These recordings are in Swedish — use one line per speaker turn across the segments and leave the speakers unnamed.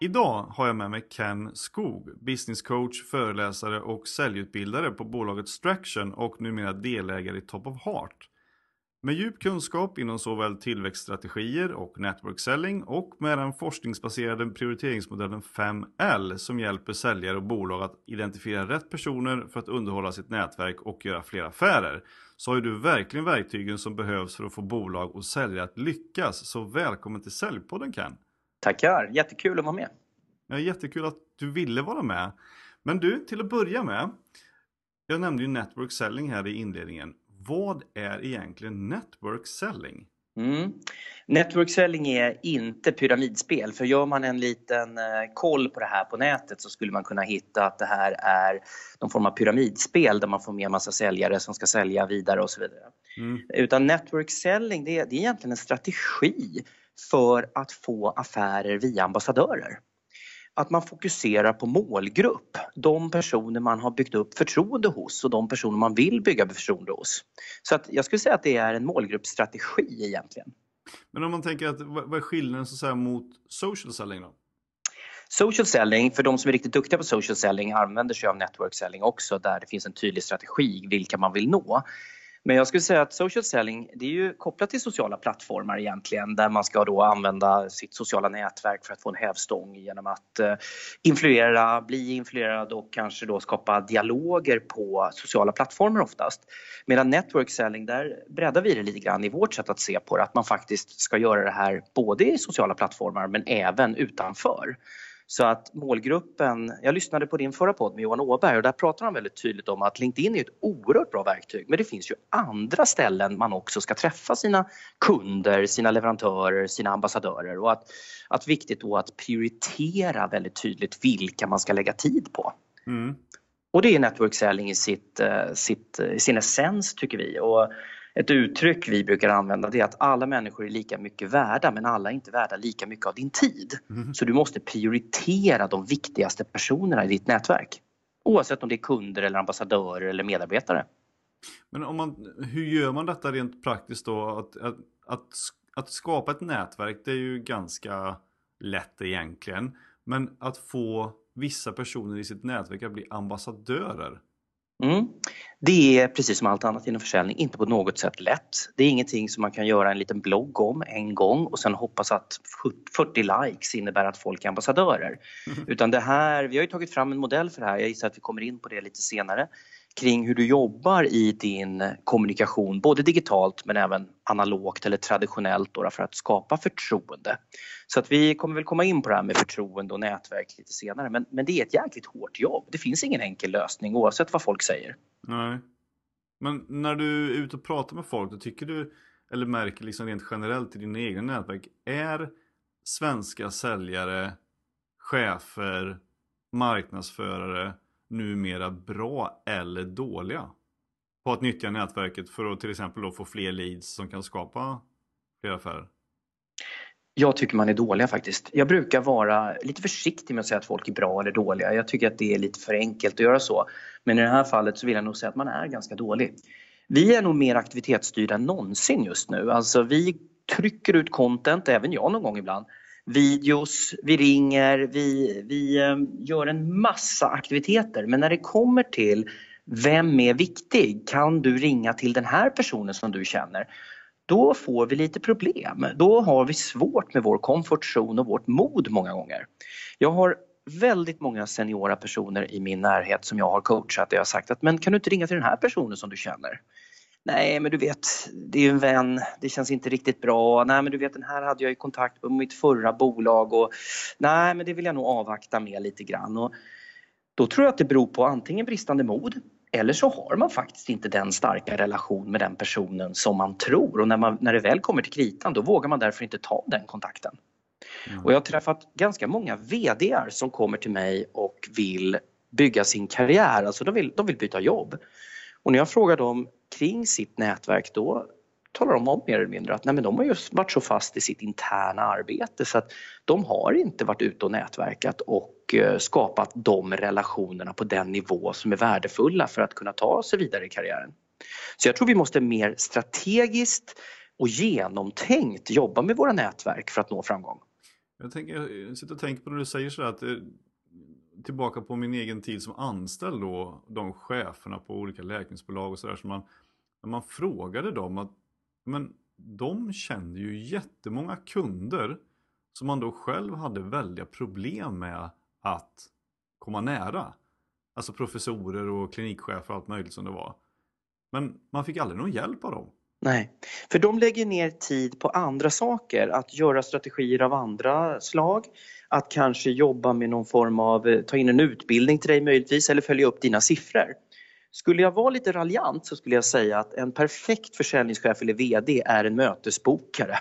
Idag har jag med mig Ken Skog, businesscoach, föreläsare och säljutbildare på bolaget Straction och numera delägare i Top of Heart. Med djup kunskap inom såväl tillväxtstrategier och network selling och med den forskningsbaserade prioriteringsmodellen 5L som hjälper säljare och bolag att identifiera rätt personer för att underhålla sitt nätverk och göra fler affärer. Så har du verkligen verktygen som behövs för att få bolag och säljare att lyckas. Så välkommen till Säljpodden Ken!
Tackar, jättekul att vara med.
Ja, jättekul att du ville vara med. Men du, till att börja med. Jag nämnde ju network selling här i inledningen. Vad är egentligen network selling?
Mm. Network selling är inte pyramidspel för gör man en liten eh, koll på det här på nätet så skulle man kunna hitta att det här är någon form av pyramidspel där man får med massa säljare som ska sälja vidare och så vidare. Mm. Utan network selling det är, det är egentligen en strategi för att få affärer via ambassadörer. Att man fokuserar på målgrupp, de personer man har byggt upp förtroende hos och de personer man vill bygga förtroende hos. Så att jag skulle säga att det är en målgruppsstrategi egentligen.
Men om man tänker att vad är skillnaden så att säga, mot social selling då?
Social selling, för de som är riktigt duktiga på social selling använder sig av network selling också där det finns en tydlig strategi vilka man vill nå. Men jag skulle säga att social selling det är ju kopplat till sociala plattformar egentligen där man ska då använda sitt sociala nätverk för att få en hävstång genom att eh, influera, bli influerad och kanske då skapa dialoger på sociala plattformar oftast. Medan network selling där breddar vi det lite grann i vårt sätt att se på det att man faktiskt ska göra det här både i sociala plattformar men även utanför. Så att målgruppen, jag lyssnade på din förra podd med Johan Åberg och där pratar han väldigt tydligt om att LinkedIn är ett oerhört bra verktyg men det finns ju andra ställen man också ska träffa sina kunder, sina leverantörer, sina ambassadörer och att, att viktigt då att prioritera väldigt tydligt vilka man ska lägga tid på. Mm. Och det är network selling i sitt, eh, sitt, i sin essens tycker vi. Och ett uttryck vi brukar använda det är att alla människor är lika mycket värda men alla är inte värda lika mycket av din tid. Mm. Så du måste prioritera de viktigaste personerna i ditt nätverk. Oavsett om det är kunder eller ambassadörer eller medarbetare.
Men om man, hur gör man detta rent praktiskt då? Att, att, att, att skapa ett nätverk det är ju ganska lätt egentligen. Men att få vissa personer i sitt nätverk att bli ambassadörer.
Mm. Det är precis som allt annat inom försäljning inte på något sätt lätt. Det är ingenting som man kan göra en liten blogg om en gång och sen hoppas att 40 likes innebär att folk är ambassadörer. Mm. Utan det här, vi har ju tagit fram en modell för det här, jag gissar att vi kommer in på det lite senare kring hur du jobbar i din kommunikation, både digitalt men även analogt eller traditionellt då, för att skapa förtroende. Så att vi kommer väl komma in på det här med förtroende och nätverk lite senare men, men det är ett jäkligt hårt jobb. Det finns ingen enkel lösning oavsett vad folk säger.
Nej. Men när du är ute och pratar med folk, då tycker du, eller märker liksom rent generellt i dina egna nätverk, är svenska säljare, chefer, marknadsförare numera bra eller dåliga på att nyttja nätverket för att till exempel då få fler leads som kan skapa fler affärer?
Jag tycker man är dåliga faktiskt. Jag brukar vara lite försiktig med att säga att folk är bra eller dåliga. Jag tycker att det är lite för enkelt att göra så. Men i det här fallet så vill jag nog säga att man är ganska dålig. Vi är nog mer aktivitetsstyrda än någonsin just nu. Alltså vi trycker ut content, även jag någon gång ibland, videos, vi ringer, vi, vi ehm, gör en massa aktiviteter. Men när det kommer till vem är viktig? Kan du ringa till den här personen som du känner? Då får vi lite problem. Då har vi svårt med vår komfortzon och vårt mod många gånger. Jag har väldigt många seniora personer i min närhet som jag har coachat och jag har sagt att men kan du inte ringa till den här personen som du känner? Nej, men du vet, det är ju en vän, det känns inte riktigt bra. Nej, men du vet, den här hade jag ju kontakt med mitt förra bolag och nej, men det vill jag nog avvakta med lite grann. Och då tror jag att det beror på antingen bristande mod eller så har man faktiskt inte den starka relation med den personen som man tror och när, man, när det väl kommer till kritan då vågar man därför inte ta den kontakten. Mm. Och jag har träffat ganska många VDR som kommer till mig och vill bygga sin karriär, alltså de vill, de vill byta jobb. Och när jag frågar dem kring sitt nätverk då talar de om mer eller mindre att nej, men de har just varit så fast i sitt interna arbete så att de har inte varit ute och nätverkat och eh, skapat de relationerna på den nivå som är värdefulla för att kunna ta sig vidare i karriären. Så jag tror vi måste mer strategiskt och genomtänkt jobba med våra nätverk för att nå framgång.
Jag, tänker, jag sitter och tänker på när du säger så att eh, tillbaka på min egen tid som anställd då, de cheferna på olika läkemedelsbolag och sådär, så man, när man frågade dem att men de kände ju jättemånga kunder som man då själv hade väldiga problem med att komma nära. Alltså professorer och klinikchefer och allt möjligt som det var. Men man fick aldrig någon hjälp av dem.
Nej, för de lägger ner tid på andra saker, att göra strategier av andra slag, att kanske jobba med någon form av, eh, ta in en utbildning till dig möjligtvis eller följa upp dina siffror. Skulle jag vara lite raljant så skulle jag säga att en perfekt försäljningschef eller VD är en mötesbokare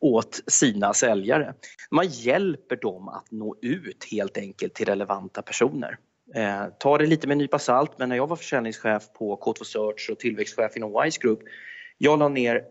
åt sina säljare. Man hjälper dem att nå ut helt enkelt till relevanta personer. Eh, ta det lite med en nypa salt men när jag var försäljningschef på K2 Search och tillväxtchef inom Wise Group jag la ner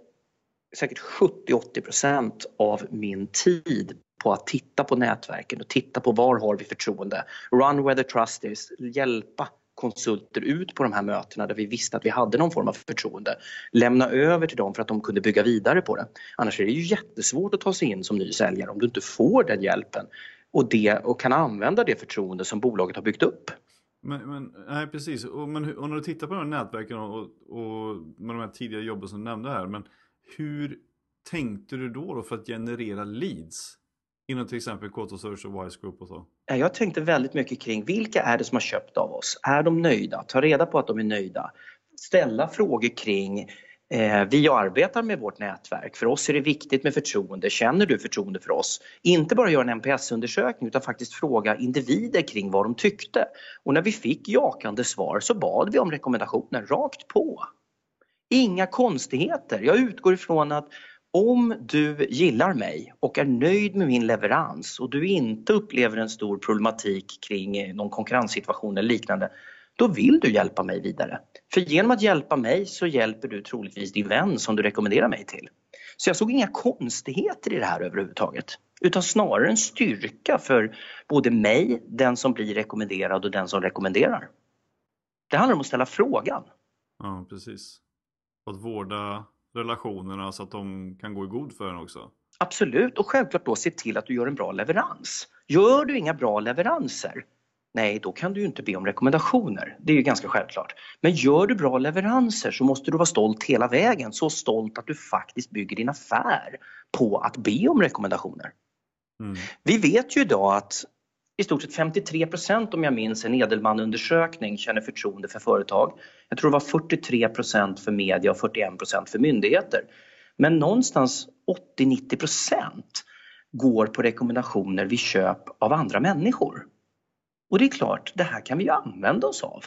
säkert 70-80% av min tid på att titta på nätverken och titta på var har vi förtroende. Run where the trust is, hjälpa konsulter ut på de här mötena där vi visste att vi hade någon form av förtroende. Lämna över till dem för att de kunde bygga vidare på det. Annars är det ju jättesvårt att ta sig in som ny säljare om du inte får den hjälpen och, det, och kan använda det förtroende som bolaget har byggt upp.
Men, men, nej, precis. Och, men, och när du tittar på de här nätverken och, och med de här tidigare jobben som du nämnde här. Men hur tänkte du då, då för att generera leads? Inom till exempel Koto Search och Wise Group och så?
Jag tänkte väldigt mycket kring vilka är det som har köpt av oss? Är de nöjda? Ta reda på att de är nöjda. Ställa frågor kring Eh, vi arbetar med vårt nätverk. För oss är det viktigt med förtroende. Känner du förtroende för oss? Inte bara göra en NPS-undersökning utan faktiskt fråga individer kring vad de tyckte. Och när vi fick jakande svar så bad vi om rekommendationer rakt på. Inga konstigheter. Jag utgår ifrån att om du gillar mig och är nöjd med min leverans och du inte upplever en stor problematik kring någon konkurrenssituation eller liknande då vill du hjälpa mig vidare. För genom att hjälpa mig så hjälper du troligtvis din vän som du rekommenderar mig till. Så jag såg inga konstigheter i det här överhuvudtaget. Utan snarare en styrka för både mig, den som blir rekommenderad och den som rekommenderar. Det handlar om att ställa frågan.
Ja, precis. Att vårda relationerna så att de kan gå i god för en också.
Absolut, och självklart då se till att du gör en bra leverans. Gör du inga bra leveranser, Nej, då kan du ju inte be om rekommendationer. Det är ju ganska självklart. Men gör du bra leveranser så måste du vara stolt hela vägen. Så stolt att du faktiskt bygger din affär på att be om rekommendationer. Mm. Vi vet ju idag att i stort sett 53% om jag minns en Edelman-undersökning känner förtroende för företag. Jag tror det var 43% för media och 41% för myndigheter. Men någonstans 80-90 går på rekommendationer vid köp av andra människor. Och det är klart, det här kan vi ju använda oss av.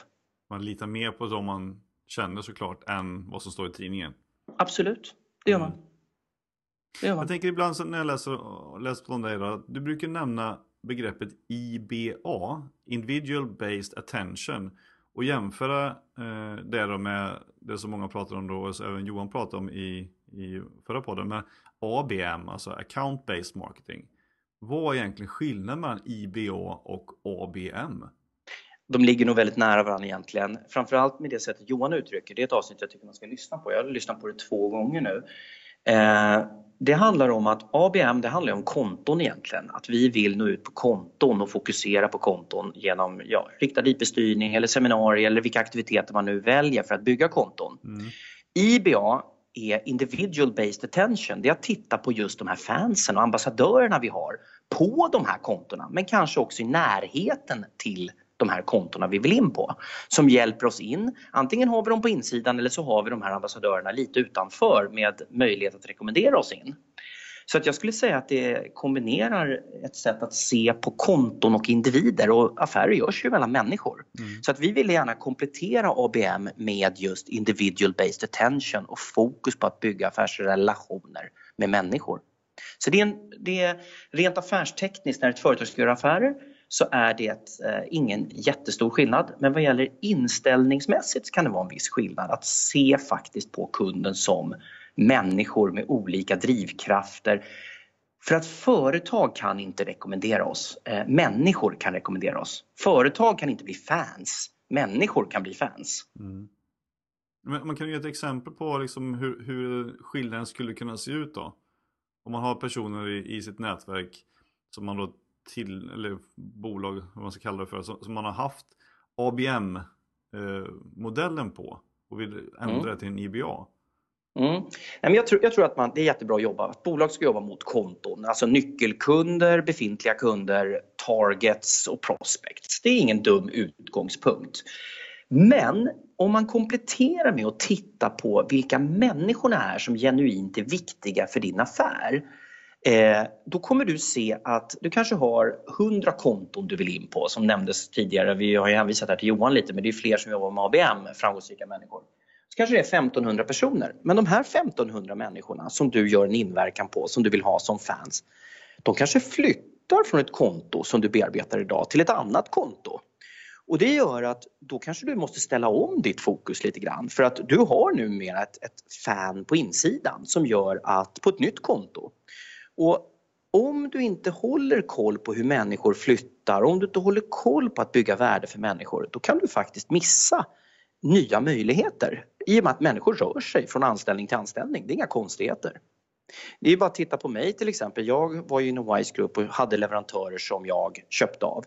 Man litar mer på dem man känner såklart än vad som står i tidningen.
Absolut, det gör man. Mm.
Det gör man. Jag tänker ibland så när jag läser, läser på dig då, du brukar nämna begreppet IBA, Individual Based Attention och jämföra eh, det då med det som många pratar om då och även Johan pratade om i, i förra podden med ABM, alltså Account Based Marketing. Vad är egentligen skillnaden mellan IBA och ABM?
De ligger nog väldigt nära varandra egentligen. Framförallt med det sättet Johan uttrycker. Det är ett avsnitt jag tycker man ska lyssna på. Jag har lyssnat på det två gånger nu. Eh, det handlar om att ABM det handlar om konton egentligen. Att vi vill nå ut på konton och fokusera på konton genom ja, riktad IP-styrning eller seminarier eller vilka aktiviteter man nu väljer för att bygga konton. Mm. IBA är individual based attention. Det är att titta på just de här fansen och ambassadörerna vi har på de här kontona men kanske också i närheten till de här kontona vi vill in på. Som hjälper oss in. Antingen har vi dem på insidan eller så har vi de här ambassadörerna lite utanför med möjlighet att rekommendera oss in. Så att jag skulle säga att det kombinerar ett sätt att se på konton och individer och affärer görs ju mellan människor. Mm. Så att vi vill gärna komplettera ABM med just individual based attention och fokus på att bygga affärsrelationer med människor. Så det är, en, det är rent affärstekniskt när ett företag ska göra affärer så är det eh, ingen jättestor skillnad. Men vad gäller inställningsmässigt kan det vara en viss skillnad att se faktiskt på kunden som människor med olika drivkrafter. För att företag kan inte rekommendera oss, eh, människor kan rekommendera oss. Företag kan inte bli fans, människor kan bli fans. Mm.
Men man kan ge ett exempel på liksom hur, hur skillnaden skulle kunna se ut då? Om man har personer i, i sitt nätverk som man då till, eller bolag, vad man ska kalla det för, som, som man har haft ABM-modellen eh, på och vill ändra mm. det till en IBA.
Mm. Nej, jag, tror, jag tror att man, det är jättebra att jobba, Att bolag ska jobba mot konton, alltså nyckelkunder, befintliga kunder, targets och prospects. Det är ingen dum utgångspunkt. Men om man kompletterar med att titta på vilka människorna är som genuint är viktiga för din affär. Eh, då kommer du se att du kanske har 100 konton du vill in på som nämndes tidigare. Vi har ju hänvisat här till Johan lite men det är fler som jobbar med ABM, framgångsrika människor. Så kanske det är 1500 personer. Men de här 1500 människorna som du gör en inverkan på, som du vill ha som fans. De kanske flyttar från ett konto som du bearbetar idag till ett annat konto. Och det gör att då kanske du måste ställa om ditt fokus lite grann för att du har numera ett, ett fan på insidan som gör att, på ett nytt konto. Och om du inte håller koll på hur människor flyttar, om du inte håller koll på att bygga värde för människor, då kan du faktiskt missa nya möjligheter i och med att människor rör sig från anställning till anställning. Det är inga konstigheter. Det är bara att titta på mig till exempel. Jag var ju inom Wise Group och hade leverantörer som jag köpte av.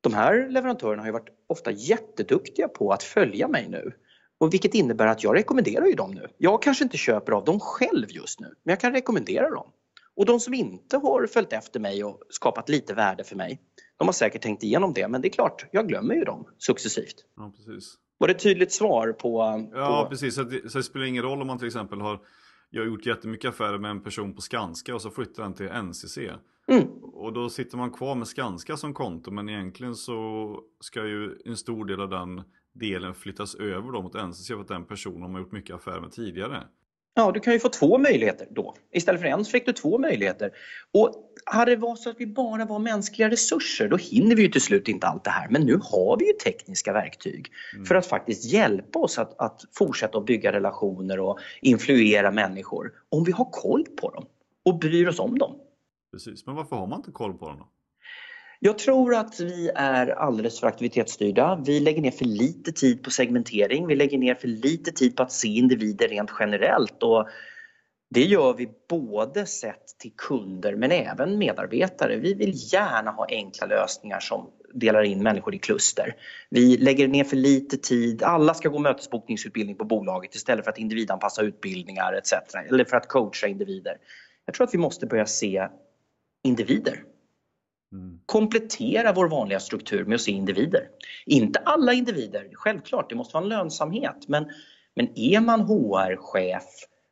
De här leverantörerna har ju varit ofta jätteduktiga på att följa mig nu. Och vilket innebär att jag rekommenderar ju dem nu. Jag kanske inte köper av dem själv just nu, men jag kan rekommendera dem. Och de som inte har följt efter mig och skapat lite värde för mig, de har säkert tänkt igenom det, men det är klart, jag glömmer ju dem successivt.
Ja, precis.
Var det ett tydligt svar på...
Ja,
på...
precis. Så det, så det spelar ingen roll om man till exempel har jag har gjort jättemycket affärer med en person på Skanska och så flyttar han till NCC. Mm. Och då sitter man kvar med Skanska som konto men egentligen så ska ju en stor del av den delen flyttas över då mot NCC för att den personen har gjort mycket affärer med tidigare.
Ja, du kan ju få två möjligheter då. Istället för en så fick du två möjligheter. Och hade det varit så att vi bara var mänskliga resurser, då hinner vi ju till slut inte allt det här. Men nu har vi ju tekniska verktyg mm. för att faktiskt hjälpa oss att, att fortsätta att bygga relationer och influera människor. Om vi har koll på dem och bryr oss om dem.
Precis, men varför har man inte koll på dem då?
Jag tror att vi är alldeles för aktivitetsstyrda. Vi lägger ner för lite tid på segmentering. Vi lägger ner för lite tid på att se individer rent generellt. Och det gör vi både sett till kunder men även medarbetare. Vi vill gärna ha enkla lösningar som delar in människor i kluster. Vi lägger ner för lite tid. Alla ska gå mötesbokningsutbildning på bolaget istället för att individanpassa utbildningar etc. Eller för att coacha individer. Jag tror att vi måste börja se individer Mm. Komplettera vår vanliga struktur med att se individer. Inte alla individer, självklart, det måste vara en lönsamhet. Men, men är man HR-chef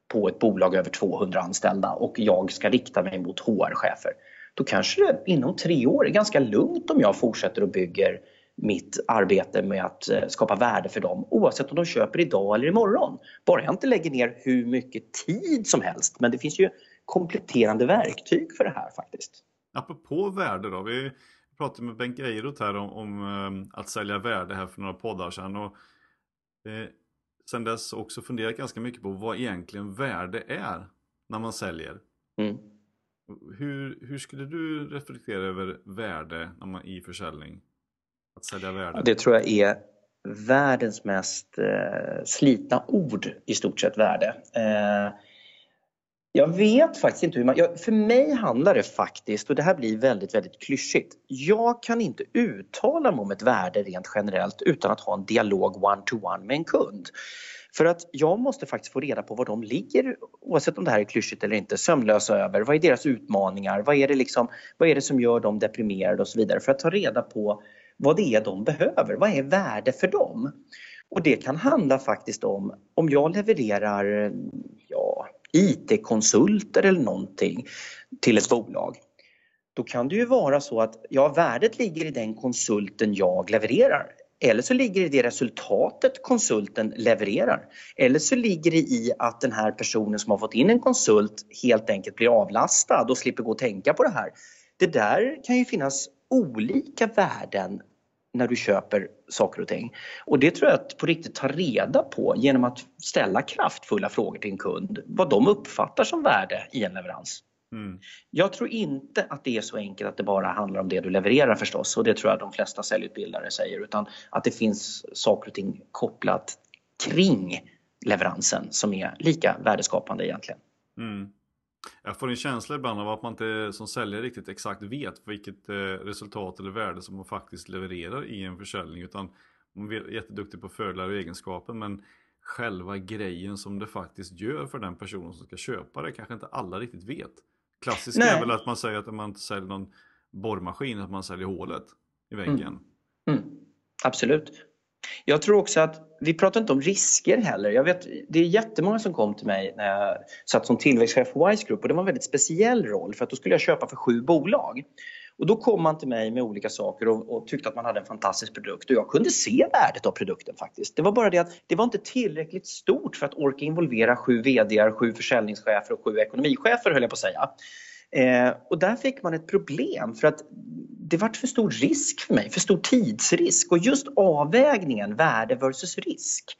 på ett bolag över 200 anställda och jag ska rikta mig mot HR-chefer, då kanske det inom tre år är ganska lugnt om jag fortsätter och bygger mitt arbete med att eh, skapa värde för dem oavsett om de köper idag eller imorgon. Bara jag inte lägger ner hur mycket tid som helst. Men det finns ju kompletterande verktyg för det här faktiskt.
Apropå värde då. Vi pratade med Bengt Eirot här om, om um, att sälja värde här för några poddar sedan. Och, eh, sen dess också funderat ganska mycket på vad egentligen värde är när man säljer. Mm. Hur, hur skulle du reflektera över värde när man, i försäljning? Att sälja värde?
Det tror jag är världens mest eh, slitna ord i stort sett värde. Eh, jag vet faktiskt inte hur man... Jag, för mig handlar det faktiskt, och det här blir väldigt, väldigt klyschigt. Jag kan inte uttala mig om ett värde rent generellt utan att ha en dialog one-to-one -one med en kund. För att jag måste faktiskt få reda på var de ligger, oavsett om det här är klyschigt eller inte, sömnlösa över. Vad är deras utmaningar? Vad är det, liksom, vad är det som gör dem deprimerade och så vidare? För att ta reda på vad det är de behöver. Vad är värde för dem? Och det kan handla faktiskt om, om jag levererar ja, IT-konsulter eller någonting till ett bolag. Då kan det ju vara så att ja, värdet ligger i den konsulten jag levererar. Eller så ligger det i det resultatet konsulten levererar. Eller så ligger det i att den här personen som har fått in en konsult helt enkelt blir avlastad och slipper gå och tänka på det här. Det där kan ju finnas olika värden när du köper saker och ting. Och det tror jag att på riktigt ta reda på genom att ställa kraftfulla frågor till en kund. Vad de uppfattar som värde i en leverans. Mm. Jag tror inte att det är så enkelt att det bara handlar om det du levererar förstås och det tror jag de flesta säljutbildare säger utan att det finns saker och ting kopplat kring leveransen som är lika värdeskapande egentligen. Mm.
Jag får en känsla ibland av att man inte som säljare riktigt exakt vet vilket eh, resultat eller värde som man faktiskt levererar i en försäljning utan man är jätteduktig på fördelar och egenskaper men själva grejen som det faktiskt gör för den personen som ska köpa det kanske inte alla riktigt vet. Klassiskt är väl att man säger att man inte säljer någon borrmaskin, att man säljer hålet i väggen.
Mm. Mm. Absolut. Jag tror också att vi pratar inte om risker heller. Jag vet, det är jättemånga som kom till mig när jag satt som tillväxtchef på Wise Group och det var en väldigt speciell roll för att då skulle jag köpa för sju bolag. Och då kom man till mig med olika saker och, och, tyckte att man hade en fantastisk produkt och jag kunde se värdet av produkten faktiskt. Det var bara det att det var inte tillräckligt stort för att orka involvera sju VDR, sju försäljningschefer och sju ekonomichefer höll jag på att säga. Eh, och där fick man ett problem för att det var för stor risk för mig, för stor tidsrisk och just avvägningen värde versus risk.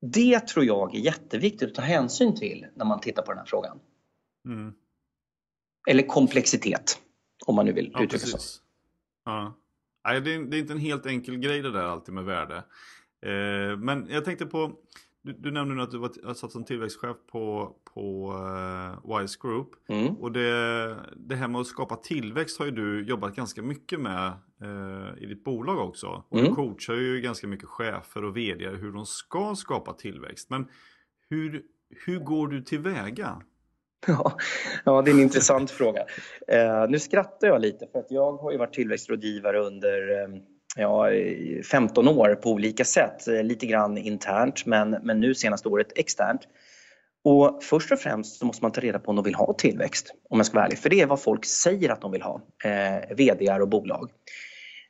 Det tror jag är jätteviktigt att ta hänsyn till när man tittar på den här frågan. Mm. Eller komplexitet, om man nu vill ja, uttrycka så.
Ja. Nej, det, är, det är inte en helt enkel grej det där alltid med värde. Eh, men jag tänkte på, du, du nämnde nu att du var satt som tillväxtchef på, på uh, Wise Group. Mm. Och det, det här med att skapa tillväxt har ju du jobbat ganska mycket med uh, i ditt bolag också. Och mm. du coachar ju ganska mycket chefer och vd hur de ska skapa tillväxt. Men hur, hur går du tillväga?
Ja, ja, det är en intressant fråga. Uh, nu skrattar jag lite för att jag har ju varit tillväxtrådgivare under um, ja, 15 år på olika sätt. Eh, lite grann internt men, men nu senaste året externt. Och först och främst så måste man ta reda på om de vill ha tillväxt, om jag ska vara ärlig. För det är vad folk säger att de vill ha, eh, VDR och bolag.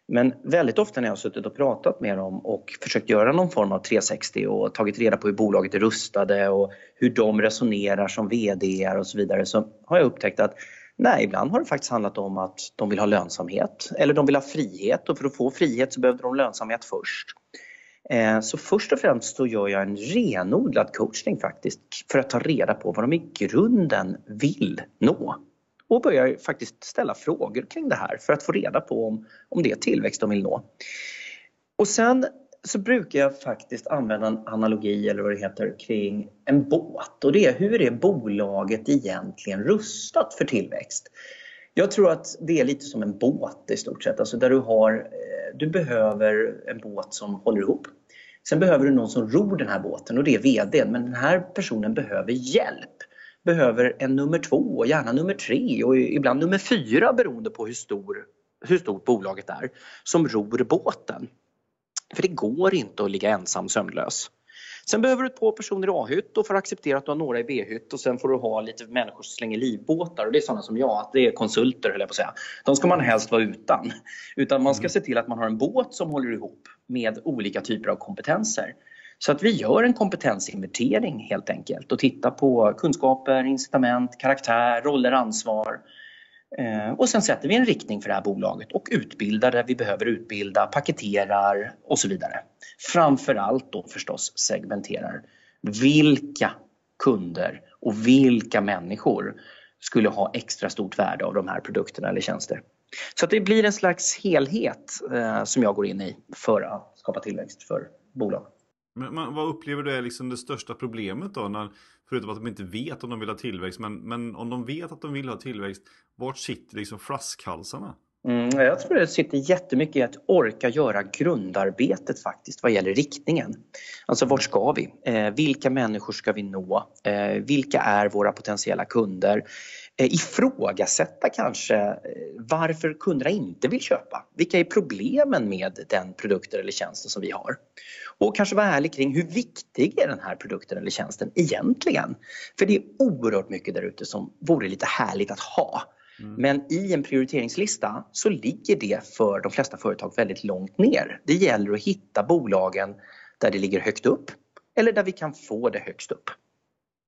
Men väldigt ofta när jag har suttit och pratat med dem och försökt göra någon form av 360 och tagit reda på hur bolaget är rustade och hur de resonerar som VD och så vidare så har jag upptäckt att Nej, ibland har det faktiskt handlat om att de vill ha lönsamhet eller de vill ha frihet och för att få frihet så behövde de lönsamhet först. Eh, så först och främst så gör jag en renodlad coachning faktiskt för att ta reda på vad de i grunden vill nå. Och börjar faktiskt ställa frågor kring det här för att få reda på om, om det är tillväxt de vill nå. Och sen så brukar jag faktiskt använda en analogi eller vad det heter kring en båt och det är hur är bolaget egentligen rustat för tillväxt? Jag tror att det är lite som en båt i stort sett, alltså där du har, eh, du behöver en båt som håller ihop. Sen behöver du någon som ror den här båten och det är VD men den här personen behöver hjälp. Behöver en nummer två, och gärna nummer tre och ibland nummer fyra beroende på hur, stor, hur stort bolaget är, som ror båten. För det går inte att ligga ensam sömnlös. Sen behöver du par personer i A-hytt och att acceptera att du har några i B-hytt och sen får du ha lite människor som slänger livbåtar och det är sådana som jag, att det är konsulter höll jag på att säga. De ska man helst vara utan. Utan man ska mm. se till att man har en båt som håller ihop med olika typer av kompetenser. Så att vi gör en kompetensinventering helt enkelt och tittar på kunskaper, incitament, karaktär, roller, ansvar Eh, och sen sätter vi en riktning för det här bolaget och utbildar där vi behöver utbilda, paketerar och så vidare. Framförallt då förstås segmenterar. Vilka kunder och vilka människor skulle ha extra stort värde av de här produkterna eller tjänster. Så att det blir en slags helhet eh, som jag går in i för att skapa tillväxt för bolag.
Men, men vad upplever du är liksom det största problemet då? När, förutom att de inte vet om de vill ha tillväxt. Men, men om de vet att de vill ha tillväxt, vart sitter liksom flaskhalsarna?
Mm, jag tror det sitter jättemycket i att orka göra grundarbetet faktiskt vad gäller riktningen. Alltså vart ska vi? Eh, vilka människor ska vi nå? Eh, vilka är våra potentiella kunder? Eh, ifrågasätta kanske eh, varför kunderna inte vill köpa. Vilka är problemen med den produkten eller tjänsten som vi har? Och kanske vara ärlig kring hur viktig är den här produkten eller tjänsten egentligen? För det är oerhört mycket där ute som vore lite härligt att ha. Mm. Men i en prioriteringslista så ligger det för de flesta företag väldigt långt ner. Det gäller att hitta bolagen där det ligger högt upp eller där vi kan få det högst upp.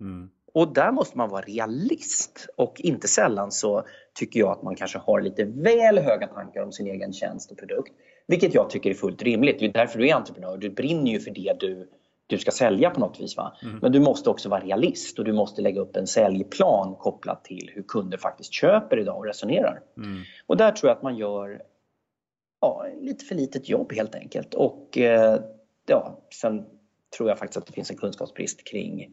Mm. Och där måste man vara realist och inte sällan så tycker jag att man kanske har lite väl höga tankar om sin egen tjänst och produkt. Vilket jag tycker är fullt rimligt. Det är därför du är entreprenör. Du brinner ju för det du, du ska sälja på något vis. Va? Mm. Men du måste också vara realist och du måste lägga upp en säljplan kopplat till hur kunder faktiskt köper idag och resonerar. Mm. Och där tror jag att man gör ja, lite för litet jobb helt enkelt. Och eh, ja, sen tror jag faktiskt att det finns en kunskapsbrist kring,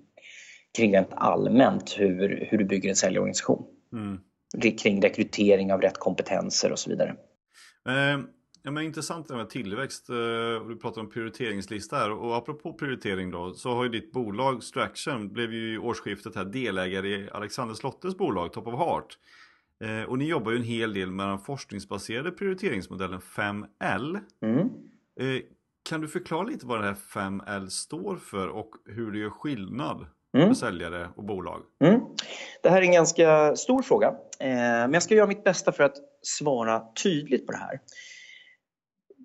kring rent allmänt hur, hur du bygger en säljorganisation. Mm. Kring rekrytering av rätt kompetenser och så vidare.
Eh, ja, men intressant det med tillväxt. Eh, du pratar om prioriteringslista här och apropå prioritering då så har ju ditt bolag Straction blev ju i årsskiftet här delägare i Alexander Slottes bolag Top of Heart. Eh, och ni jobbar ju en hel del med den forskningsbaserade prioriteringsmodellen 5L. Mm. Eh, kan du förklara lite vad det här 5L står för och hur det gör skillnad mm. för säljare och bolag? Mm.
Det här är en ganska stor fråga, eh, men jag ska göra mitt bästa för att svara tydligt på det här.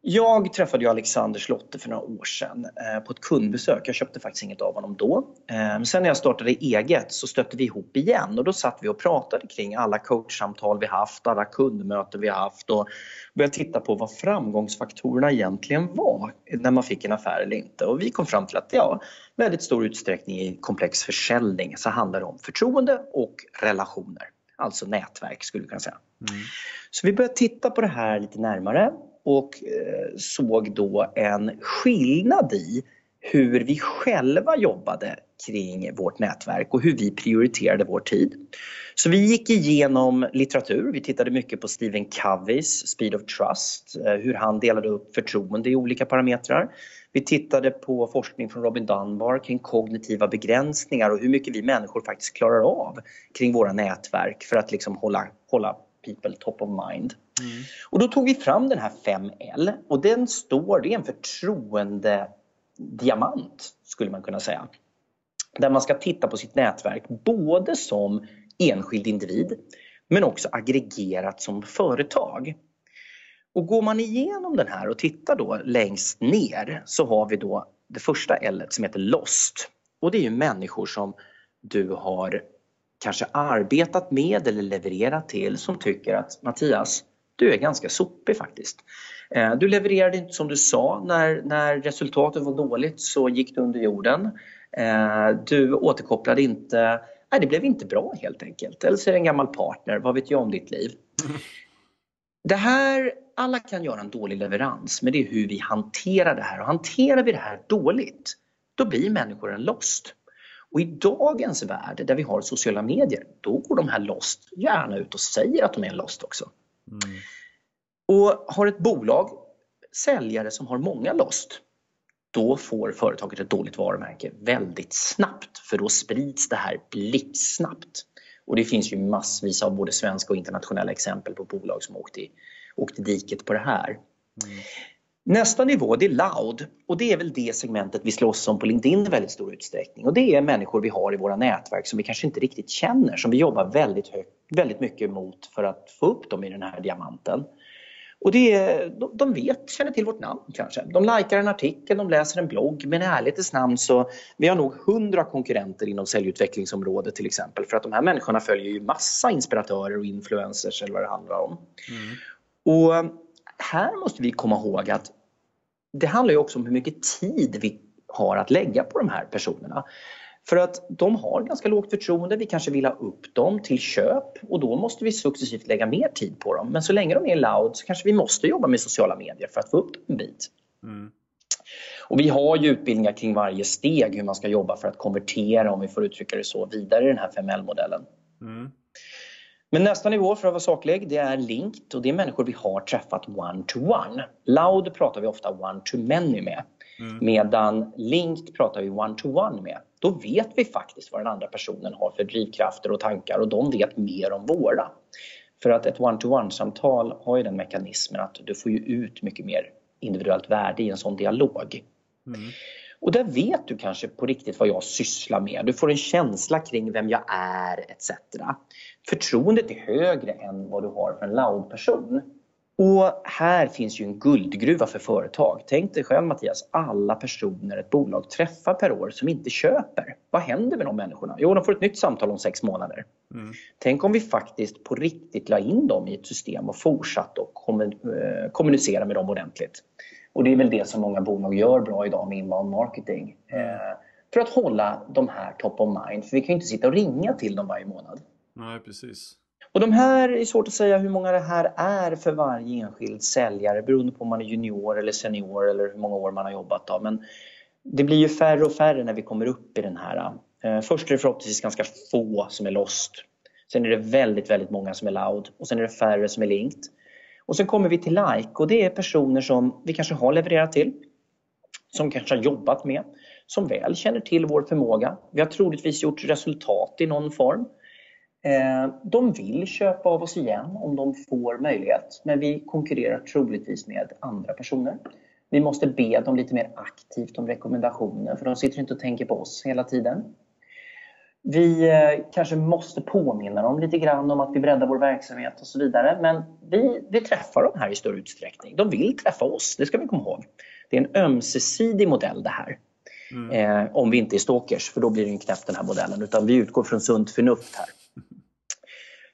Jag träffade ju Alexander Slotte för några år sedan eh, på ett kundbesök. Jag köpte faktiskt inget av honom då. Eh, men sen när jag startade eget så stötte vi ihop igen och då satt vi och pratade kring alla coachsamtal vi haft, alla kundmöten vi haft och började titta på vad framgångsfaktorerna egentligen var när man fick en affär eller inte. Och vi kom fram till att ja, väldigt stor utsträckning i komplex försäljning så handlar det om förtroende och relationer. Alltså nätverk skulle vi kunna säga. Mm. Så vi började titta på det här lite närmare och eh, såg då en skillnad i hur vi själva jobbade kring vårt nätverk och hur vi prioriterade vår tid. Så vi gick igenom litteratur, vi tittade mycket på Stephen Coveys Speed of Trust, eh, hur han delade upp förtroende i olika parametrar. Vi tittade på forskning från Robin Dunbar kring kognitiva begränsningar och hur mycket vi människor faktiskt klarar av kring våra nätverk för att liksom hålla, hålla people top of mind. Mm. Och då tog vi fram den här 5L och den står, det är en förtroendediamant skulle man kunna säga. Där man ska titta på sitt nätverk både som enskild individ men också aggregerat som företag. Och går man igenom den här och tittar då längst ner så har vi då det första L som heter Lost. Och det är ju människor som du har kanske arbetat med eller levererat till som tycker att Mattias, du är ganska sopig faktiskt. Eh, du levererade inte som du sa. När, när resultatet var dåligt så gick du under jorden. Eh, du återkopplade inte. Nej, det blev inte bra helt enkelt. Eller så är det en gammal partner. Vad vet jag om ditt liv? Det här, alla kan göra en dålig leverans, men det är hur vi hanterar det här. Och hanterar vi det här dåligt, då blir människor en lost. Och i dagens värld där vi har sociala medier, då går de här lost gärna ut och säger att de är en lost också. Mm. Och har ett bolag säljare som har många lost, då får företaget ett dåligt varumärke väldigt snabbt för då sprids det här blixtsnabbt. Och det finns ju massvis av både svenska och internationella exempel på bolag som åkt i, åkt i diket på det här. Mm. Nästa nivå det är loud och det är väl det segmentet vi slåss om på LinkedIn i väldigt stor utsträckning. Och det är människor vi har i våra nätverk som vi kanske inte riktigt känner, som vi jobbar väldigt, högt, väldigt mycket mot för att få upp dem i den här diamanten. Och det är, de vet, känner till vårt namn kanske. De likar en artikel, de läser en blogg. Men i ärlighetens namn så vi har nog hundra konkurrenter inom säljutvecklingsområdet till exempel. För att de här människorna följer ju massa inspiratörer och influencers eller vad det handlar om. Mm. Och här måste vi komma ihåg att det handlar ju också om hur mycket tid vi har att lägga på de här personerna. För att de har ganska lågt förtroende, vi kanske vill ha upp dem till köp och då måste vi successivt lägga mer tid på dem. Men så länge de är loud så kanske vi måste jobba med sociala medier för att få upp dem en bit. Mm. Och vi har ju utbildningar kring varje steg hur man ska jobba för att konvertera, om vi får uttrycka det så, vidare i den här 5L-modellen. Mm. Men nästa nivå för att vara saklig, det är linked och det är människor vi har träffat one-to-one. Loud pratar vi ofta one-to-many med. Mm. Medan linked pratar vi one-to-one med. Då vet vi faktiskt vad den andra personen har för drivkrafter och tankar och de vet mer om våra. För att ett one-to-one-samtal har ju den mekanismen att du får ju ut mycket mer individuellt värde i en sån dialog. Mm. Och där vet du kanske på riktigt vad jag sysslar med. Du får en känsla kring vem jag är etc. Förtroendet är högre än vad du har för en loud-person. Och här finns ju en guldgruva för företag. Tänk dig själv Mattias, alla personer ett bolag träffar per år som inte köper. Vad händer med de människorna? Jo, de får ett nytt samtal om sex månader. Mm. Tänk om vi faktiskt på riktigt la in dem i ett system och fortsatte att eh, kommunicera med dem ordentligt. Och det är väl det som många bolag gör bra idag med inbound marketing. Eh, för att hålla de här top of mind. För vi kan ju inte sitta och ringa till dem varje månad.
Nej, precis.
Och de här är svårt att säga hur många det här är för varje enskild säljare beroende på om man är junior eller senior eller hur många år man har jobbat. Då. Men det blir ju färre och färre när vi kommer upp i den här. Eh, först är det förhoppningsvis ganska få som är lost. Sen är det väldigt, väldigt många som är loud och sen är det färre som är linked. Och sen kommer vi till like och det är personer som vi kanske har levererat till, som kanske har jobbat med, som väl känner till vår förmåga. Vi har troligtvis gjort resultat i någon form. Eh, de vill köpa av oss igen om de får möjlighet, men vi konkurrerar troligtvis med andra personer. Vi måste be dem lite mer aktivt om rekommendationer för de sitter inte och tänker på oss hela tiden. Vi eh, kanske måste påminna dem lite grann om att vi breddar vår verksamhet och så vidare. Men vi, vi träffar dem här i större utsträckning. De vill träffa oss, det ska vi komma ihåg. Det är en ömsesidig modell det här. Mm. Eh, om vi inte är stalkers, för då blir det knäpp den här modellen. Utan vi utgår från sunt förnuft här.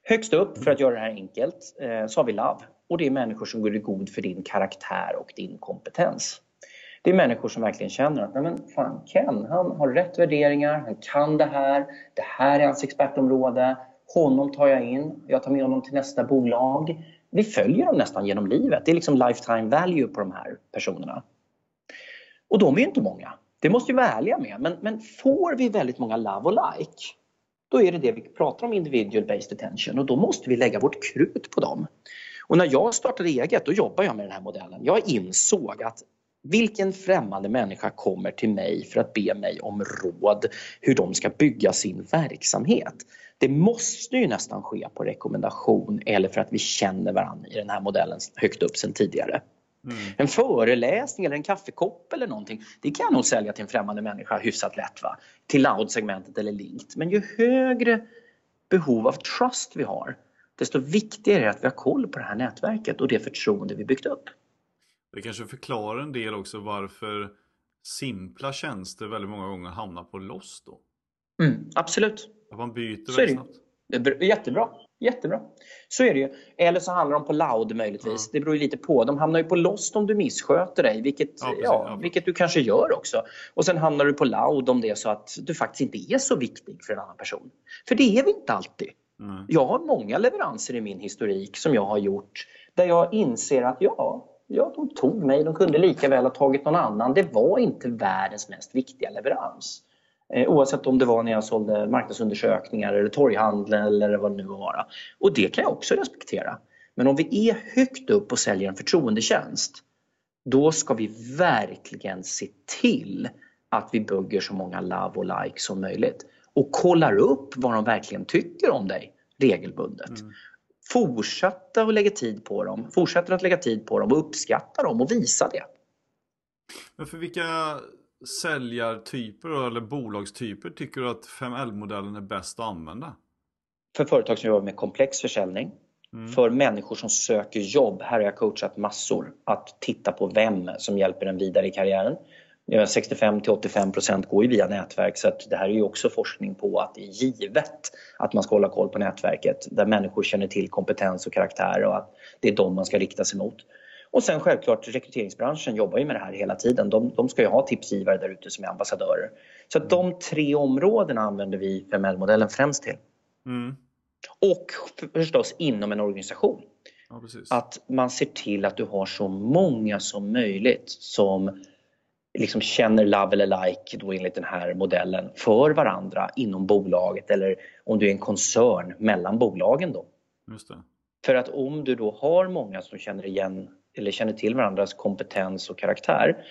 Högst upp, för att göra det här enkelt, eh, så har vi LOVE. Och det är människor som går i god för din karaktär och din kompetens. Det är människor som verkligen känner att Nej, men fan, Ken han har rätt värderingar, han kan det här, det här är hans expertområde, honom tar jag in, jag tar med honom till nästa bolag. Vi följer dem nästan genom livet. Det är liksom lifetime value på de här personerna. Och de är inte många. Det måste vi vara ärliga med. Men, men får vi väldigt många love och like, då är det det vi pratar om individual based attention och då måste vi lägga vårt krut på dem. Och när jag startade eget, då jobbade jag med den här modellen. Jag insåg att vilken främmande människa kommer till mig för att be mig om råd hur de ska bygga sin verksamhet? Det måste ju nästan ske på rekommendation eller för att vi känner varandra i den här modellen högt upp sen tidigare. Mm. En föreläsning eller en kaffekopp eller någonting, det kan jag nog sälja till en främmande människa hyfsat lätt. Va? Till loud-segmentet eller linkt. Men ju högre behov av trust vi har, desto viktigare är det att vi har koll på det här nätverket och det förtroende vi byggt upp.
Det kanske förklarar en del också varför simpla tjänster väldigt många gånger hamnar på loss då.
Mm, absolut.
Att man byter så väldigt snabbt.
Jättebra. Jättebra. Så är det ju. Eller så handlar de på loud möjligtvis. Ja. Det beror ju lite på. De hamnar ju på lost om du missköter dig, vilket, ja, precis, ja, ja, vilket du kanske gör också. Och sen hamnar du på loud om det är så att du faktiskt inte är så viktig för en annan person. För det är vi inte alltid. Mm. Jag har många leveranser i min historik som jag har gjort där jag inser att ja, ja, de tog mig. De kunde lika väl ha tagit någon annan. Det var inte världens mest viktiga leverans. Eh, oavsett om det var när jag sålde marknadsundersökningar eller torghandel eller vad det nu var. Och det kan jag också respektera. Men om vi är högt upp och säljer en förtroendetjänst då ska vi verkligen se till att vi bygger så många love och like som möjligt och kollar upp vad de verkligen tycker om dig regelbundet. Mm fortsätta att lägga tid på dem, fortsätter att lägga tid på dem och uppskatta dem och visa det.
Men för vilka säljartyper eller bolagstyper tycker du att 5L-modellen är bäst att använda?
För företag som jobbar med komplex försäljning, mm. för människor som söker jobb, här har jag coachat massor, att titta på vem som hjälper en vidare i karriären. 65 till 85 procent går ju via nätverk så att det här är ju också forskning på att det är givet att man ska hålla koll på nätverket där människor känner till kompetens och karaktär och att det är dem man ska rikta sig mot. Och sen självklart rekryteringsbranschen jobbar ju med det här hela tiden. De, de ska ju ha tipsgivare där ute som är ambassadörer. Så att de tre områdena använder vi 5L-modellen främst till. Mm. Och förstås inom en organisation. Ja, att man ser till att du har så många som möjligt som liksom känner love eller like då enligt den här modellen för varandra inom bolaget eller om du är en koncern mellan bolagen då.
Just det.
För att om du då har många som känner igen eller känner till varandras kompetens och karaktär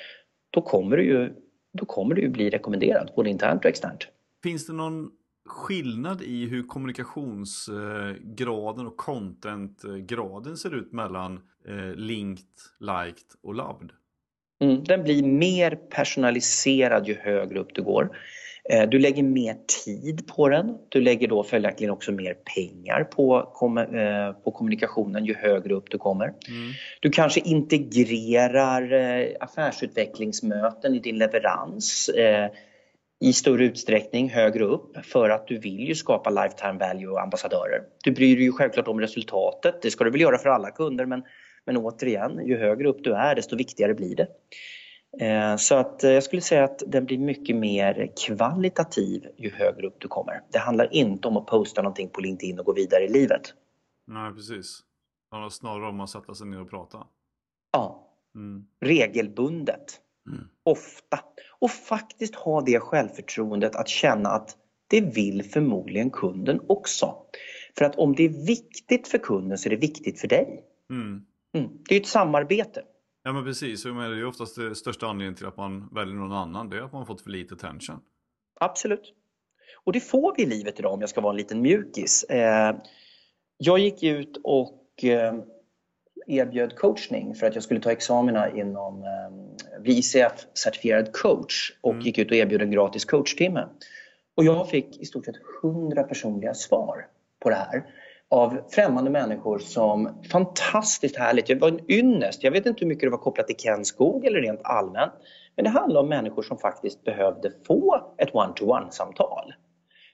då kommer du ju, då kommer du ju bli rekommenderad både internt och externt.
Finns det någon skillnad i hur kommunikationsgraden och contentgraden ser ut mellan eh, linked, liked och loved?
Mm, den blir mer personaliserad ju högre upp du går. Eh, du lägger mer tid på den. Du lägger då följaktligen också mer pengar på, eh, på kommunikationen ju högre upp du kommer. Mm. Du kanske integrerar eh, affärsutvecklingsmöten i din leverans i större utsträckning högre upp för att du vill ju skapa lifetime value och ambassadörer. Du bryr dig ju självklart om resultatet, det ska du väl göra för alla kunder men, men återigen, ju högre upp du är desto viktigare blir det. Eh, så att eh, jag skulle säga att den blir mycket mer kvalitativ ju högre upp du kommer. Det handlar inte om att posta någonting på LinkedIn och gå vidare i livet.
Nej, precis. Det handlar snarare om att sätta sig ner och prata.
Ja. Mm. Regelbundet. Mm. Ofta. Och faktiskt ha det självförtroendet att känna att det vill förmodligen kunden också. För att om det är viktigt för kunden så är det viktigt för dig. Mm. Mm. Det är ett samarbete.
Ja men precis, och det är ju oftast det största anledningen till att man väljer någon annan, det är att man har fått för lite attention.
Absolut. Och det får vi i livet idag om jag ska vara en liten mjukis. Eh, jag gick ut och eh, erbjöd coachning för att jag skulle ta examina inom eh, VCF certifierad coach och mm. gick ut och erbjöd en gratis coachtimme. Och jag fick i stort sett 100 personliga svar på det här av främmande människor som fantastiskt härligt, det var en ynnest. Jag vet inte hur mycket det var kopplat till Ken Skog eller rent allmänt. Men det handlar om människor som faktiskt behövde få ett one-to-one samtal.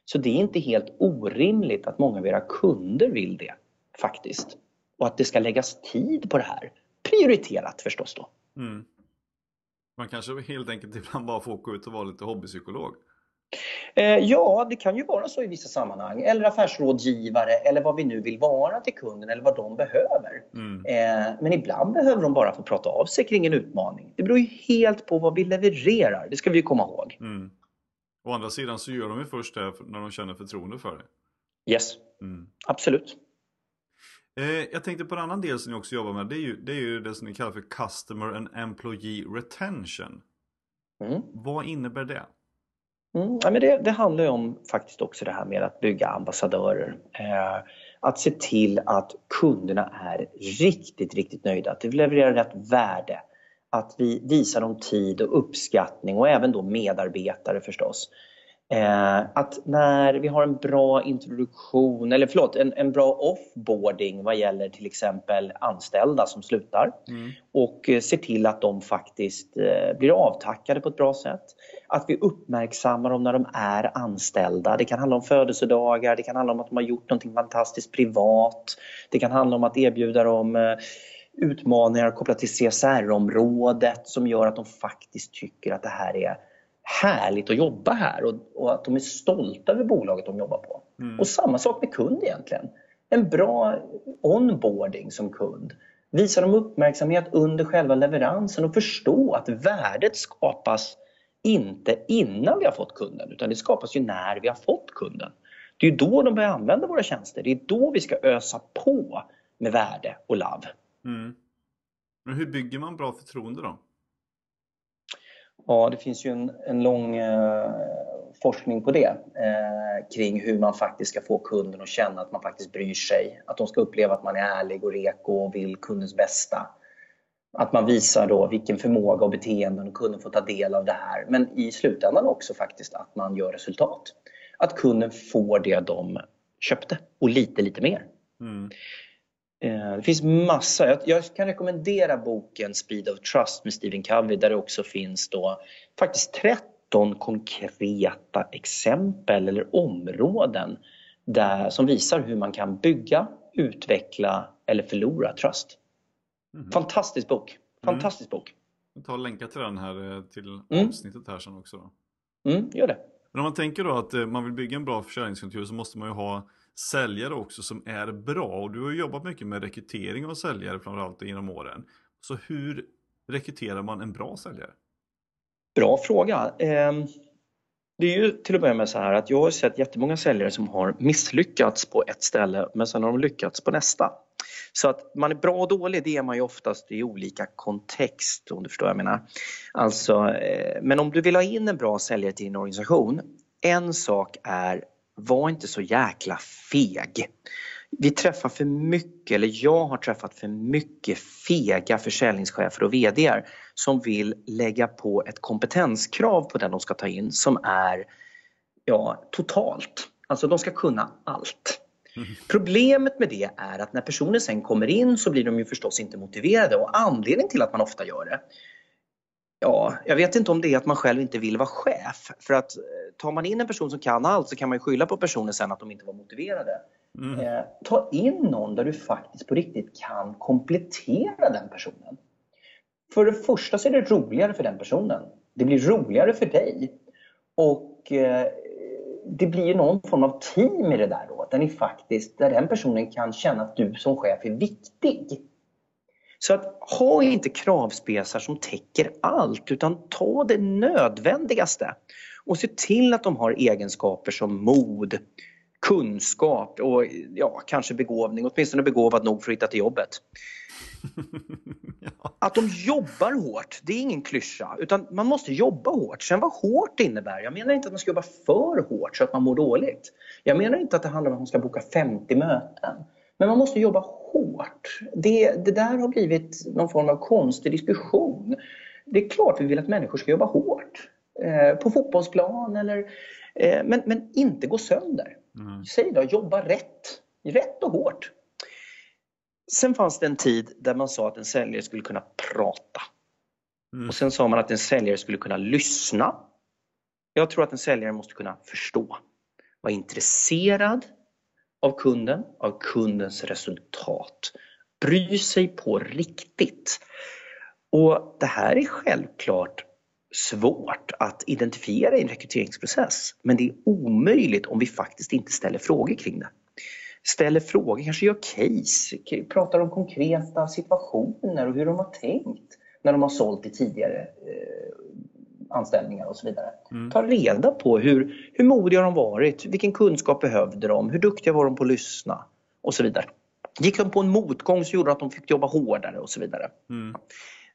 Så det är inte helt orimligt att många av era kunder vill det faktiskt. Och att det ska läggas tid på det här. Prioriterat förstås då. Mm.
Man kanske helt enkelt ibland bara får åka ut och vara lite hobbypsykolog.
Eh, ja, det kan ju vara så i vissa sammanhang. Eller affärsrådgivare eller vad vi nu vill vara till kunden eller vad de behöver. Mm. Eh, men ibland behöver de bara få prata av sig kring en utmaning. Det beror ju helt på vad vi levererar, det ska vi komma ihåg. Mm.
Å andra sidan så gör de ju först det när de känner förtroende för det.
Yes, mm. absolut.
Eh, jag tänkte på en annan del som ni också jobbar med. Det är ju det, är ju det som ni kallar för Customer and Employee Retention. Mm. Vad innebär det?
Mm, ja, men det, det handlar ju om faktiskt också det här med att bygga ambassadörer. Eh, att se till att kunderna är riktigt, riktigt nöjda, att vi levererar rätt värde. Att vi visar dem tid och uppskattning och även då medarbetare förstås. Eh, att när vi har en bra introduktion, eller förlåt, en, en bra offboarding vad gäller till exempel anställda som slutar mm. och eh, ser till att de faktiskt eh, blir avtackade på ett bra sätt. Att vi uppmärksammar dem när de är anställda. Det kan handla om födelsedagar, det kan handla om att de har gjort någonting fantastiskt privat. Det kan handla om att erbjuda dem eh, utmaningar kopplat till CSR-området som gör att de faktiskt tycker att det här är härligt att jobba här och, och att de är stolta över bolaget de jobbar på. Mm. Och samma sak med kund egentligen. En bra onboarding som kund. Visa dem uppmärksamhet under själva leveransen och förstå att värdet skapas inte innan vi har fått kunden utan det skapas ju när vi har fått kunden. Det är då de börjar använda våra tjänster. Det är då vi ska ösa på med värde och lav. Mm.
Men hur bygger man bra förtroende då?
Ja, det finns ju en, en lång eh, forskning på det eh, kring hur man faktiskt ska få kunden att känna att man faktiskt bryr sig. Att de ska uppleva att man är ärlig och reko och vill kundens bästa. Att man visar då vilken förmåga och beteenden och kunden får ta del av det här. Men i slutändan också faktiskt att man gör resultat. Att kunden får det de köpte och lite, lite mer. Mm. Eh, det finns massa. Jag kan rekommendera boken Speed of Trust med Stephen Covey där det också finns då faktiskt 13 konkreta exempel eller områden där, som visar hur man kan bygga, utveckla eller förlora trust. Mm. Fantastisk bok! Fantastisk mm. bok!
Jag tar och länkar till den här eh, till mm. avsnittet här sen också. Då.
Mm, gör det.
Men om man tänker då att eh, man vill bygga en bra försäljningskultur så måste man ju ha säljare också som är bra. Och du har jobbat mycket med rekrytering av säljare framförallt genom åren. Så hur rekryterar man en bra säljare?
Bra fråga. Ehm, det är ju till att börja med så här att jag har sett jättemånga säljare som har misslyckats på ett ställe men sen har de lyckats på nästa. Så att man är bra och dålig det är man ju oftast i olika kontext om du förstår vad jag menar. Alltså, eh, men om du vill ha in en bra säljare till din organisation, en sak är var inte så jäkla feg. Vi träffar för mycket, eller jag har träffat för mycket fega försäljningschefer och VDR som vill lägga på ett kompetenskrav på den de ska ta in som är ja, totalt. Alltså de ska kunna allt. Mm. Problemet med det är att när personer sen kommer in så blir de ju förstås inte motiverade och anledningen till att man ofta gör det Ja, jag vet inte om det är att man själv inte vill vara chef. För att eh, tar man in en person som kan allt så kan man ju skylla på personen sen att de inte var motiverade. Mm. Eh, ta in någon där du faktiskt på riktigt kan komplettera den personen. För det första så är det roligare för den personen. Det blir roligare för dig. Och eh, det blir någon form av team i det där då. Där, ni faktiskt, där den personen kan känna att du som chef är viktig. Så att ha inte kravspesar som täcker allt utan ta det nödvändigaste. Och se till att de har egenskaper som mod, kunskap och ja, kanske begåvning, åtminstone begåvad nog för att hitta till jobbet. ja. Att de jobbar hårt, det är ingen klyscha. Utan man måste jobba hårt. Sen vad hårt innebär, jag menar inte att man ska jobba för hårt så att man mår dåligt. Jag menar inte att det handlar om att man ska boka 50 möten. Men man måste jobba hårt. Det, det där har blivit någon form av konstig diskussion. Det är klart vi vill att människor ska jobba hårt. Eh, på fotbollsplan eller... Eh, men, men inte gå sönder. Mm. Säg då, jobba rätt. Rätt och hårt. Sen fanns det en tid där man sa att en säljare skulle kunna prata. Mm. Och sen sa man att en säljare skulle kunna lyssna. Jag tror att en säljare måste kunna förstå. Vara intresserad av kunden, av kundens resultat. Bry sig på riktigt. Och det här är självklart svårt att identifiera i en rekryteringsprocess. Men det är omöjligt om vi faktiskt inte ställer frågor kring det ställer frågor, kanske gör case, pratar om konkreta situationer och hur de har tänkt när de har sålt i tidigare eh, anställningar och så vidare. Mm. Ta reda på hur, hur modiga de varit, vilken kunskap behövde de, hur duktiga var de på att lyssna och så vidare. Gick de på en motgång så gjorde att de fick jobba hårdare och så vidare. Mm.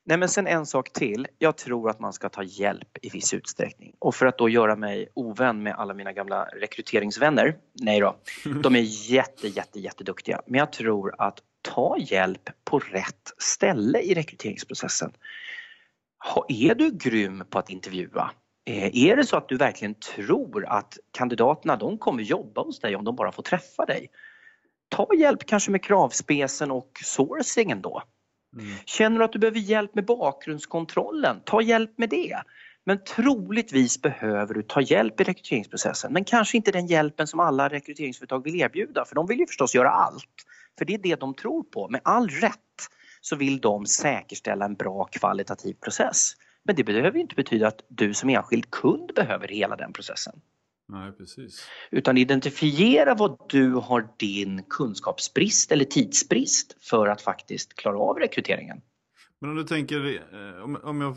Nej men sen en sak till. Jag tror att man ska ta hjälp i viss utsträckning. Och för att då göra mig ovän med alla mina gamla rekryteringsvänner, nej då, de är jätte, jätte, jätteduktiga. Men jag tror att ta hjälp på rätt ställe i rekryteringsprocessen. Är du grym på att intervjua? Eh, är det så att du verkligen tror att kandidaterna de kommer jobba hos dig om de bara får träffa dig? Ta hjälp kanske med kravspecen och sourcingen då. Mm. Känner du att du behöver hjälp med bakgrundskontrollen, ta hjälp med det. Men troligtvis behöver du ta hjälp i rekryteringsprocessen men kanske inte den hjälpen som alla rekryteringsföretag vill erbjuda för de vill ju förstås göra allt. För det är det de tror på. Med all rätt så vill de säkerställa en bra kvalitativ process. Men det behöver inte betyda att du som enskild kund behöver hela den processen.
Nej, precis.
Utan identifiera vad du har din kunskapsbrist eller tidsbrist för att faktiskt klara av rekryteringen.
Men om du tänker, eh, om jag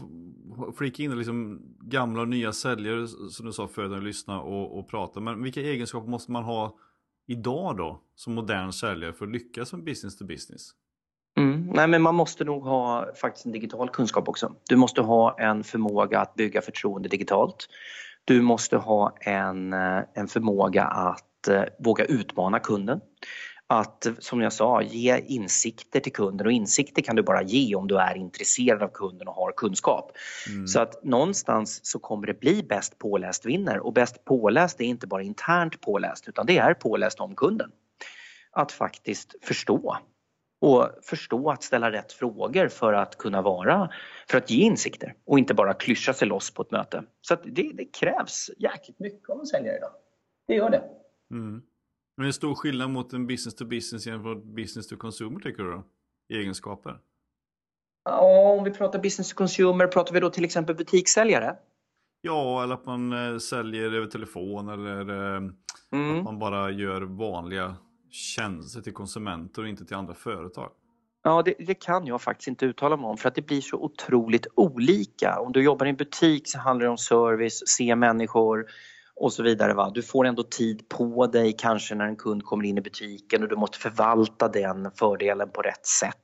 flikar in liksom gamla och nya säljare som du sa förut, att lyssna och, och prata. Men vilka egenskaper måste man ha idag då som modern säljare för att lyckas med business to business?
Mm, nej men man måste nog ha faktiskt en digital kunskap också. Du måste ha en förmåga att bygga förtroende digitalt. Du måste ha en, eh, en förmåga att eh, våga utmana kunden. Att, som jag sa, ge insikter till kunden och insikter kan du bara ge om du är intresserad av kunden och har kunskap. Mm. Så att någonstans så kommer det bli bäst påläst vinner och bäst påläst är inte bara internt påläst utan det är påläst om kunden. Att faktiskt förstå och förstå att ställa rätt frågor för att kunna vara, för att ge insikter och inte bara klyscha sig loss på ett möte. Så det, det, krävs jäkligt mycket av en säljare idag. Det gör det.
Mm. Men det är stor skillnad mot en business to business jämfört med business to consumer tycker du då? I egenskaper?
Ja, om vi pratar business to consumer, pratar vi då till exempel butikssäljare?
Ja, eller att man äh, säljer över telefon eller äh, mm. att man bara gör vanliga tjänster till konsumenter och inte till andra företag?
Ja, det, det, kan jag faktiskt inte uttala mig om för att det blir så otroligt olika. Om du jobbar i en butik så handlar det om service, se människor och så vidare. Va? Du får ändå tid på dig kanske när en kund kommer in i butiken och du måste förvalta den fördelen på rätt sätt.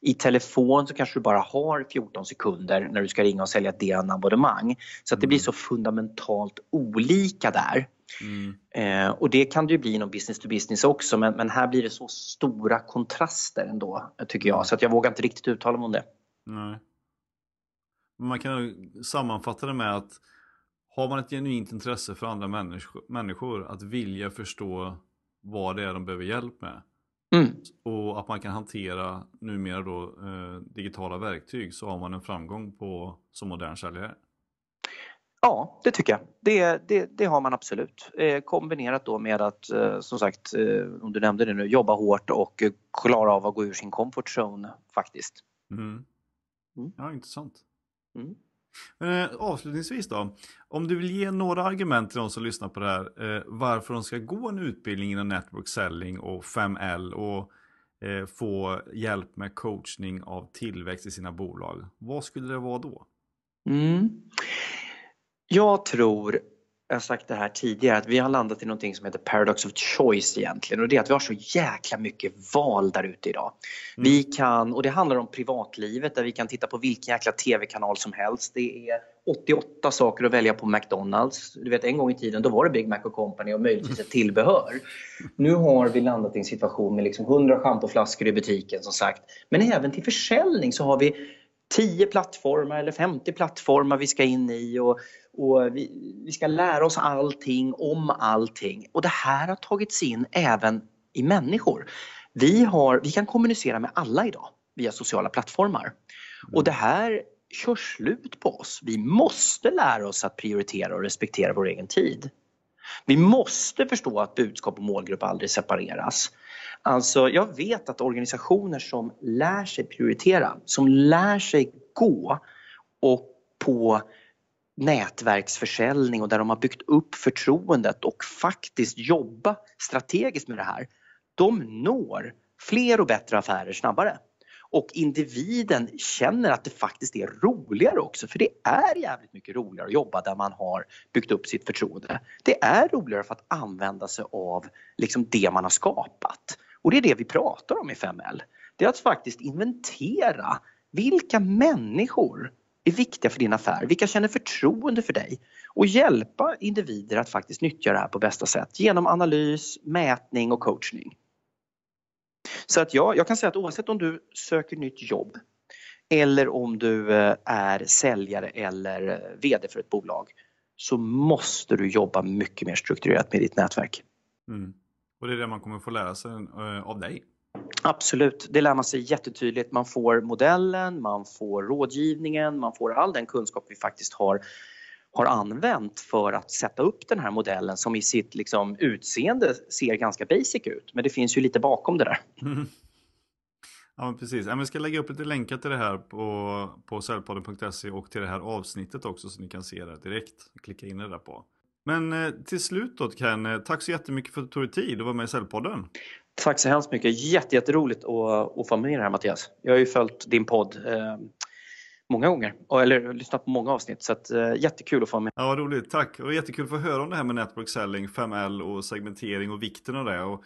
I telefon så kanske du bara har 14 sekunder när du ska ringa och sälja ett DN-abonnemang. Så att det blir mm. så fundamentalt olika där. Mm. Eh, och det kan det ju bli inom business to business också men, men här blir det så stora kontraster ändå tycker jag så att jag vågar inte riktigt uttala mig om det.
Nej. Man kan sammanfatta det med att har man ett genuint intresse för andra människor, människor att vilja förstå vad det är de behöver hjälp med mm. och att man kan hantera numera då eh, digitala verktyg så har man en framgång på som modern säljare.
Ja, det tycker jag. Det, det, det har man absolut. Eh, kombinerat då med att, eh, som sagt, eh, om du nämnde det nu, jobba hårt och klara av att gå ur sin comfort zone faktiskt.
Mm. Mm. Ja, intressant. Mm. Men, avslutningsvis då, om du vill ge några argument till de som lyssnar på det här, varför de ska gå en utbildning inom network selling och 5L och få hjälp med coachning av tillväxt i sina bolag. Vad skulle det vara då?
Jag tror, jag har sagt det här tidigare, att vi har landat i någonting som heter paradox of choice egentligen och det är att vi har så jäkla mycket val där ute idag. Mm. Vi kan, och det handlar om privatlivet där vi kan titta på vilken jäkla TV-kanal som helst. Det är 88 saker att välja på McDonalds. Du vet en gång i tiden då var det Big Mac och Company och möjligtvis ett tillbehör. Nu har vi landat i en situation med liksom 100 schampoflaskor i butiken som sagt. Men även till försäljning så har vi 10 plattformar eller 50 plattformar vi ska in i och, och vi, vi, ska lära oss allting om allting. Och det här har tagits in även i människor. Vi, har, vi kan kommunicera med alla idag via sociala plattformar. Och det här kör slut på oss. Vi måste lära oss att prioritera och respektera vår egen tid. Vi måste förstå att budskap och målgrupp aldrig separeras. Alltså, jag vet att organisationer som lär sig prioritera, som lär sig gå och på nätverksförsäljning och där de har byggt upp förtroendet och faktiskt jobba strategiskt med det här, de når fler och bättre affärer snabbare. Och individen känner att det faktiskt är roligare också för det är jävligt mycket roligare att jobba där man har byggt upp sitt förtroende. Det är roligare för att använda sig av liksom det man har skapat. Och det är det vi pratar om i 5L. Det är att faktiskt inventera vilka människor är viktiga för din affär, vilka känner förtroende för dig och hjälpa individer att faktiskt nyttja det här på bästa sätt genom analys, mätning och coachning. Så att ja, jag kan säga att oavsett om du söker nytt jobb eller om du eh, är säljare eller eh, VD för ett bolag så måste du jobba mycket mer strukturerat med ditt nätverk.
Mm. Och det är det man kommer få lära sig eh, av dig?
Absolut, det lär man sig jättetydligt. Man får modellen, man får rådgivningen, man får all den kunskap vi faktiskt har, har använt för att sätta upp den här modellen som i sitt liksom, utseende ser ganska basic ut. Men det finns ju lite bakom det där. Mm.
Ja, men precis. Vi ska lägga upp lite länkar till det här på, på säljpodden.se och till det här avsnittet också så ni kan se det direkt. Klicka in det där på. Men eh, till slut då Ken, eh, tack så jättemycket för att du tog dig tid att vara med i Säljpodden.
Tack så hemskt mycket. Jätteroligt att, att få med det här Mattias. Jag har ju följt din podd eh, många gånger, eller lyssnat på många avsnitt. Så att, eh, jättekul att få med.
Ja, vad roligt. Tack. Och jättekul att få höra om det här med Network Selling, 5L och segmentering och vikten av det. Och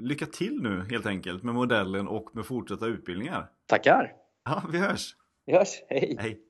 lycka till nu helt enkelt med modellen och med fortsatta utbildningar.
Tackar.
Ja, vi hörs.
Vi hörs. Hej.
Hej.